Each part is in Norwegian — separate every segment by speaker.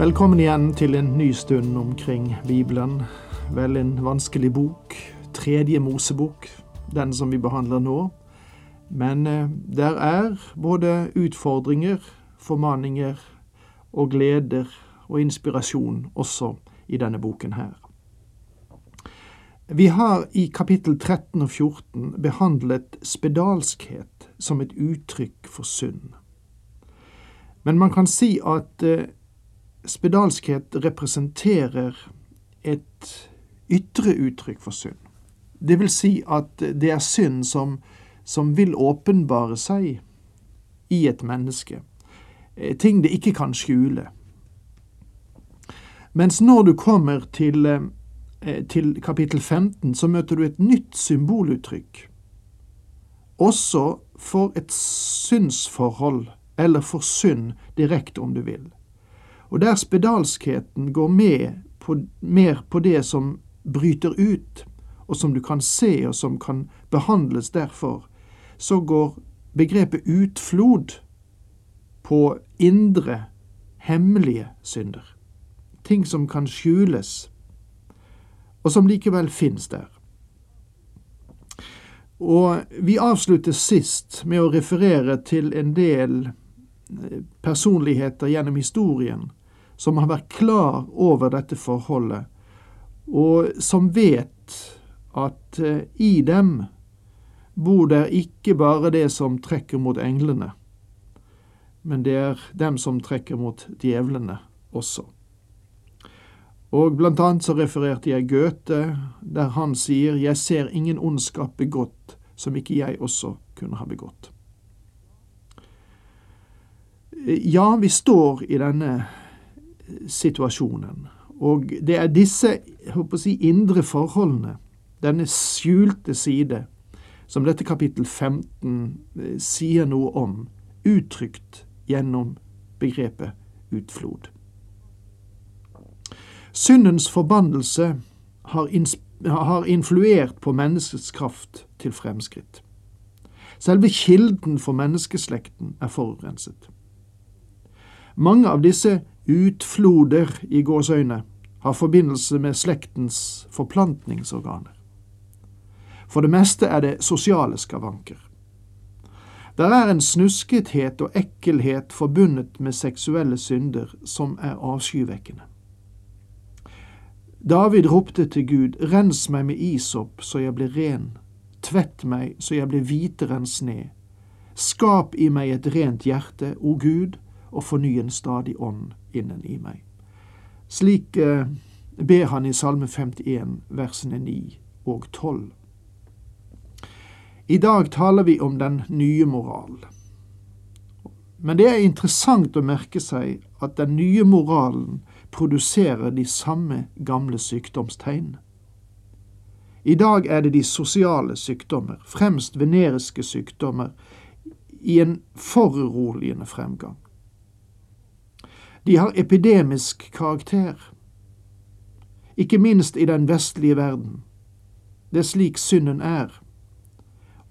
Speaker 1: Velkommen igjen til en ny stund omkring Bibelen. Vel en vanskelig bok. Tredje Mosebok, den som vi behandler nå. Men eh, der er både utfordringer, formaninger og gleder og inspirasjon også i denne boken her. Vi har i kapittel 13 og 14 behandlet spedalskhet som et uttrykk for synd. Men man kan si at eh, spedalskhet representerer et ytre uttrykk for synd. Det vil si at det er synd som, som vil åpenbare seg i et menneske. Eh, ting det ikke kan skjule. Mens når du kommer til, eh, til kapittel 15, så møter du et nytt symboluttrykk. Også for et synsforhold, eller for synd direkte, om du vil. Og der spedalskheten går med på, mer på det som bryter ut, og som du kan se, og som kan behandles derfor, så går begrepet utflod på indre, hemmelige synder. Ting som kan skjules, og som likevel fins der. Og vi avslutter sist med å referere til en del eh, personligheter gjennom historien som har vært klar over dette forholdet, og som vet at eh, i dem bor der ikke bare det som trekker mot englene, men det er dem som trekker mot djevlene også. Og blant annet så refererte jeg Goethe, der han sier 'Jeg ser ingen ondskap begått som ikke jeg også kunne ha begått'. Ja, vi står i denne situasjonen. Og det er disse si, indre forholdene, denne skjulte side, som dette kapittel 15 eh, sier noe om, uttrykt gjennom begrepet utflod. Syndens forbannelse har, har influert på menneskets kraft til fremskritt. Selve kilden for menneskeslekten er forurenset. Mange av disse utfloder i gåsøyne har forbindelse med slektens forplantningsorganer. For det meste er det sosiale skavanker. Der er en snuskethet og ekkelhet forbundet med seksuelle synder som er avskyvekkende. David ropte til Gud, rens meg med isop så jeg blir ren, tvett meg så jeg blir hvitere enn sne, skap i meg et rent hjerte, o Gud, og forny en stadig ånd innen i meg. Slik eh, ber han i Salme 51, versene 9 og 12. I dag taler vi om den nye moral. Men det er interessant å merke seg at den nye moralen produserer de samme gamle sykdomstegn. I dag er det de sosiale sykdommer, fremst veneriske sykdommer, i en foruroligende fremgang. De har epidemisk karakter, ikke minst i den vestlige verden. Det er slik synden er.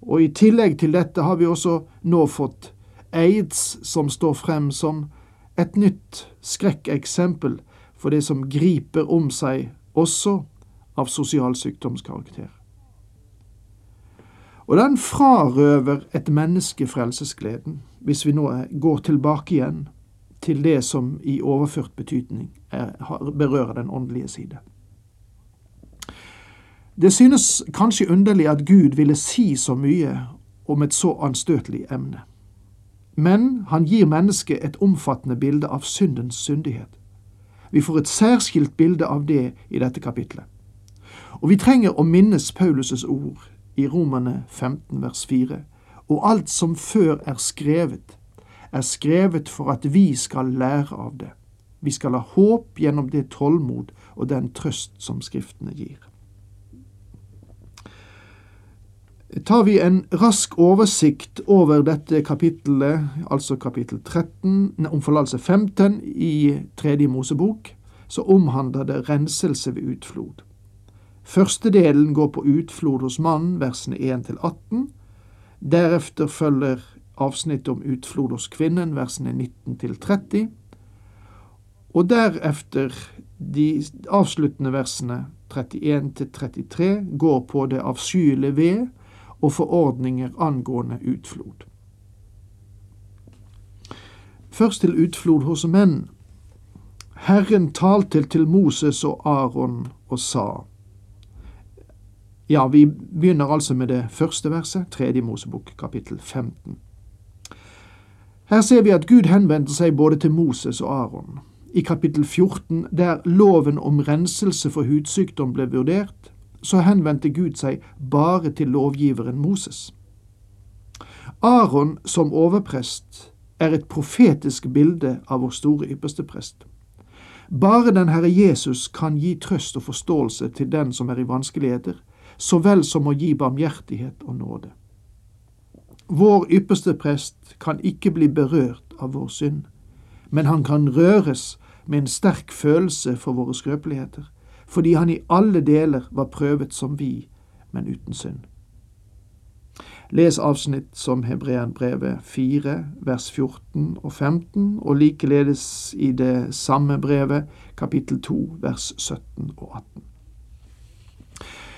Speaker 1: Og i tillegg til dette har vi også nå fått aids, som står frem som et nytt skrekkeksempel for det som griper om seg også av sosial sykdomskarakter. Og den frarøver et menneske frelsesgleden, hvis vi nå går tilbake igjen til det som i overført betydning er, berører den åndelige side. Det synes kanskje underlig at Gud ville si så mye om et så anstøtelig emne. Men han gir mennesket et omfattende bilde av syndens syndighet. Vi får et særskilt bilde av det i dette kapitlet. Og vi trenger å minnes Paulus' ord i Romerne 15 vers 4. Og alt som før er skrevet, er skrevet for at vi skal lære av det, Vi skal ha håp gjennom det tålmod og den trøst som Skriftene gir. Tar vi en rask oversikt over dette kapittelet, altså kapittel 13, om forlatelse 15 i Tredje Mosebok, så omhandler det renselse ved utflod. Første delen går på utflod hos mannen, versene 1 til 18. Deretter følger avsnittet om utflod hos kvinnen, versene 19 til 30. Og derefter de avsluttende versene 31 til 33 går på det avskyelige ved og forordninger angående utflod. Først til utflod hos menn. Herren talte til Moses og Aron og sa. Ja, vi begynner altså med det første verset, tredje Mosebok, kapittel 15. Her ser vi at Gud henvendte seg både til Moses og Aron. I kapittel 14, der loven om renselse for hudsykdom ble vurdert, så henvendte Gud seg bare til lovgiveren Moses. Aron som overprest er et profetisk bilde av vår store ypperste prest. Bare den Herre Jesus kan gi trøst og forståelse til den som er i vanskeligheter, så vel som å gi barmhjertighet og nåde. Vår ypperste prest kan ikke bli berørt av vår synd, men han kan røres med en sterk følelse for våre skrøpeligheter, fordi han i alle deler var prøvet som vi, men uten synd. Les avsnitt som Hebreanbrevet 4, vers 14 og 15, og likeledes i det samme brevet, kapittel 2, vers 17 og 18.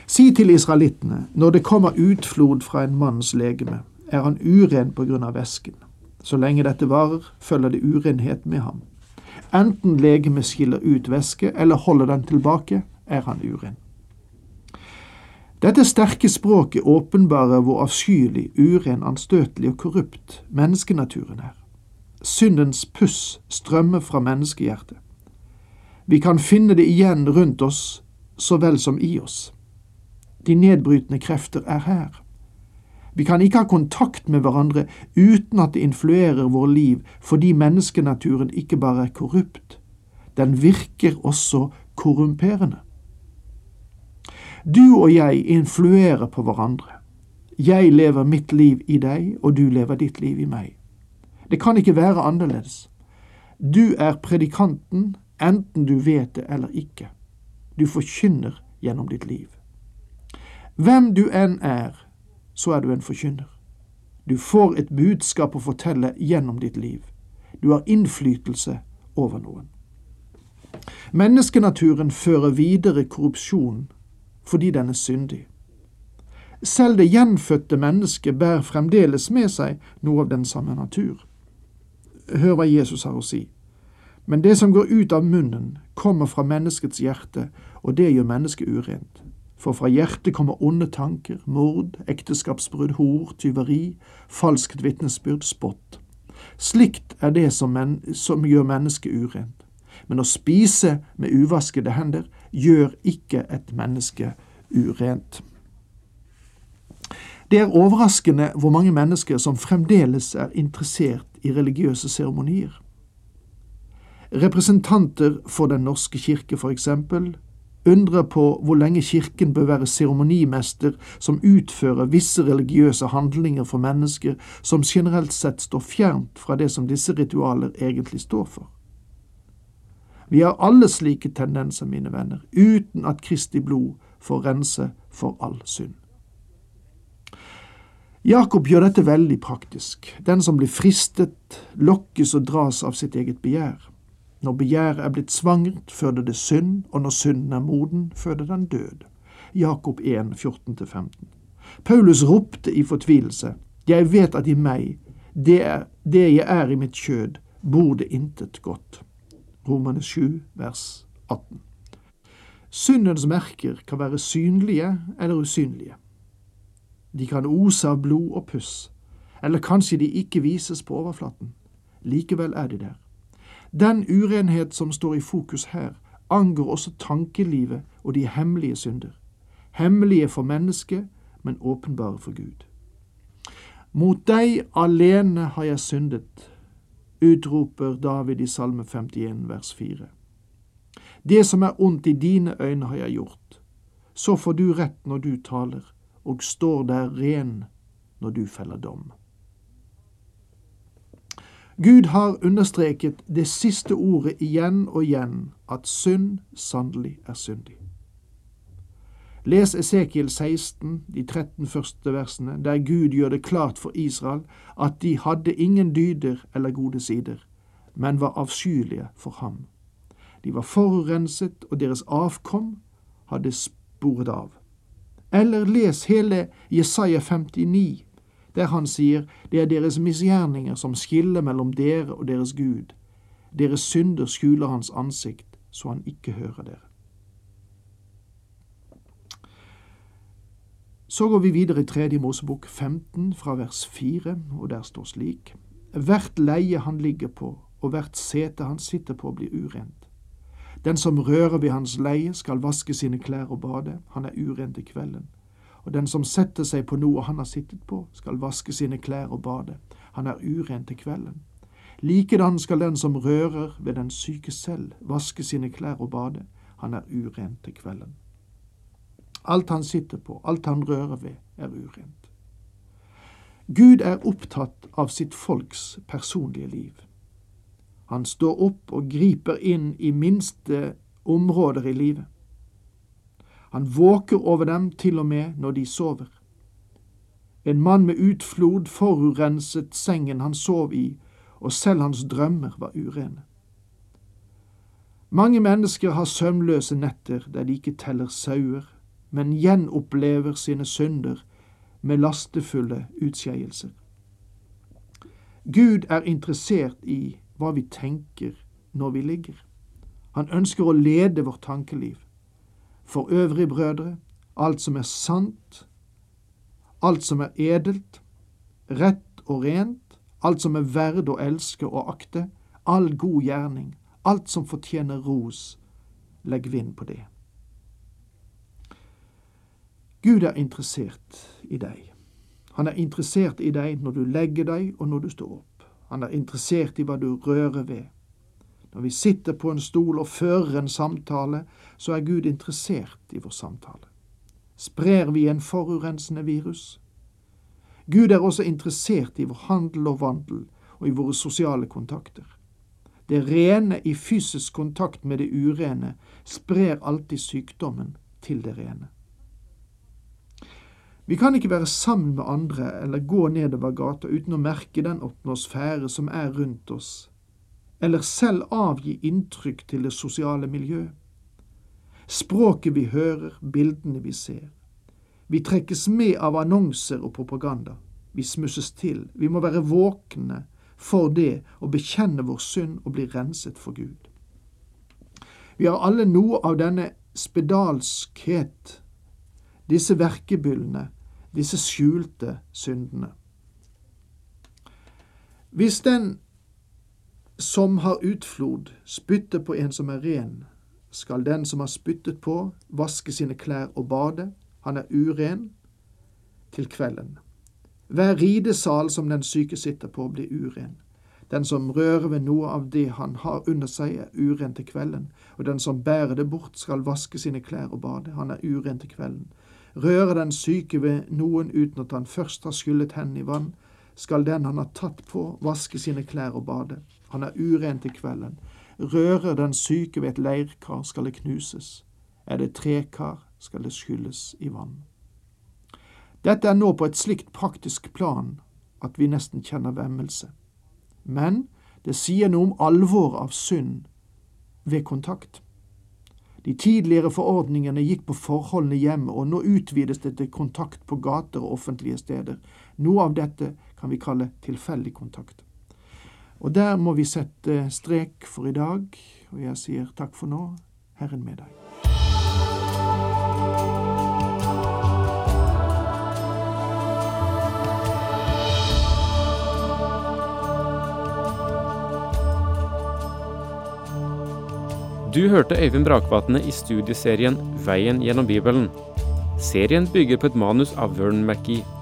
Speaker 1: Si til israelittene, når det kommer utflod fra en manns legeme, er han uren på grunn av væsken. Så lenge dette varer, følger det urenhet med ham. Enten legemet skiller ut væske eller holder den tilbake, er han uren. Dette sterke språket åpenbarer hvor avskyelig, uren, anstøtelig og korrupt menneskenaturen er. Syndens puss strømmer fra menneskehjertet. Vi kan finne det igjen rundt oss så vel som i oss. De nedbrytende krefter er her. Vi kan ikke ha kontakt med hverandre uten at det influerer vår liv, fordi menneskenaturen ikke bare er korrupt, den virker også korrumperende. Du og jeg influerer på hverandre. Jeg lever mitt liv i deg, og du lever ditt liv i meg. Det kan ikke være annerledes. Du er predikanten, enten du vet det eller ikke. Du forkynner gjennom ditt liv. Hvem du enn er, så er du en forkynner. Du får et budskap å fortelle gjennom ditt liv. Du har innflytelse over noen. Menneskenaturen fører videre korrupsjon fordi den er syndig. Selv det gjenfødte mennesket bærer fremdeles med seg noe av den samme natur. Hør hva Jesus har å si. Men det som går ut av munnen, kommer fra menneskets hjerte, og det gjør mennesket urent. For fra hjertet kommer onde tanker, mord, ekteskapsbrudd, hor, tyveri, falskt vitnesbyrd, spott. Slikt er det som, men, som gjør mennesket urent. Men å spise med uvaskede hender gjør ikke et menneske urent. Det er overraskende hvor mange mennesker som fremdeles er interessert i religiøse seremonier. Representanter for Den norske kirke, for eksempel, undrer på hvor lenge Kirken bør være seremonimester som utfører visse religiøse handlinger for mennesker som generelt sett står fjernt fra det som disse ritualer egentlig står for. Vi har alle slike tendenser, mine venner, uten at Kristi blod får rense for all synd. Jakob gjør dette veldig praktisk. Den som blir fristet, lokkes og dras av sitt eget begjær. Når begjæret er blitt svangert, føder det synd, og når synden er moden, føder den død. Jakob 1, 14-15. Paulus ropte i fortvilelse, Jeg vet at i meg, det, det jeg er i mitt kjød, bor det intet godt. Romane 7, vers 18. Syndens merker kan være synlige eller usynlige. De kan ose av blod og puss, eller kanskje de ikke vises på overflaten. Likevel er de der. Den urenhet som står i fokus her, angår også tankelivet og de hemmelige synder. Hemmelige for mennesket, men åpenbare for Gud. Mot deg alene har jeg syndet. utroper David i Salme 51 vers 4. Det som er ondt i dine øyne har jeg gjort. Så får du rett når du taler, og står der ren når du feller dom. Gud har understreket det siste ordet igjen og igjen, at synd sannelig er syndig. Les Esekiel 16, de 13 første versene, der Gud gjør det klart for Israel at de hadde ingen dyder eller gode sider, men var avskyelige for ham. De var forurenset, og deres avkom hadde sporet av. Eller les hele Jesaja 59, der han sier det er deres misgjerninger som skiller mellom dere og deres Gud. Deres synder skjuler hans ansikt, så han ikke hører dere. Så går vi videre i tredje Mosebok 15 fra vers 4, og der står slik:" Hvert leie han ligger på, og hvert sete han sitter på, blir urent. Den som rører ved hans leie, skal vaske sine klær og bade, han er uren til kvelden. Og den som setter seg på noe han har sittet på, skal vaske sine klær og bade, han er uren til kvelden. Likedan skal den som rører ved den syke selv, vaske sine klær og bade, han er uren til kvelden. Alt han sitter på, alt han rører ved, er urent. Gud er opptatt av sitt folks personlige liv. Han står opp og griper inn i minste områder i livet. Han våker over dem til og med når de sover. En mann med utflod forurenset sengen han sov i, og selv hans drømmer var urene. Mange mennesker har søvnløse netter der de ikke teller sauer, men gjenopplever sine synder med lastefulle utskeielser. Gud er interessert i hva vi tenker når vi ligger. Han ønsker å lede vårt tankeliv. For øvrig, brødre, alt som er sant, alt som er edelt, rett og rent, alt som er verd å elske og akte, all god gjerning, alt som fortjener ros, legg vind på det. Gud er interessert i deg. Han er interessert i deg når du legger deg og når du står opp. Han er interessert i hva du rører ved. Når vi sitter på en stol og fører en samtale, så er Gud interessert i vår samtale. Sprer vi en forurensende virus? Gud er også interessert i vår handel og vandel og i våre sosiale kontakter. Det rene i fysisk kontakt med det urene sprer alltid sykdommen til det rene. Vi kan ikke være sammen med andre eller gå nedover gata uten å merke den atmosfære som er rundt oss, eller selv avgi inntrykk til det sosiale miljøet. Språket vi hører, bildene vi ser. Vi trekkes med av annonser og propaganda. Vi smusses til. Vi må være våkne for det å bekjenne vår synd og bli renset for Gud. Vi har alle noe av denne spedalskhet disse verkebyllene, disse skjulte syndene. Hvis den som har utflod, spytter på en som er ren, skal den som har spyttet på, vaske sine klær og bade, han er uren, til kvelden. Hver ridesal som den syke sitter på, blir uren. Den som rører ved noe av det han har under seg, er uren til kvelden, og den som bærer det bort, skal vaske sine klær og bade, han er uren til kvelden. Rører den syke ved noen uten at han først har skyllet hendene i vann, skal den han har tatt på, vaske sine klær og bade. Han er uren til kvelden. Rører den syke ved et leirkar, skal det knuses. Er det trekar, skal det skylles i vann. Dette er nå på et slikt praktisk plan at vi nesten kjenner vemmelse. Men det sier noe om alvoret av synd ved kontakt. De tidligere forordningene gikk på forholdene hjemme, og nå utvides det til kontakt på gater og offentlige steder. Noe av dette kan vi kalle tilfeldig kontakt. Og der må vi sette strek for i dag, og jeg sier takk for nå, Herren med deg.
Speaker 2: Du hørte Øyvind Brakvatne i studieserien Veien gjennom Bibelen. Serien bygger på et manus av Vern McGee.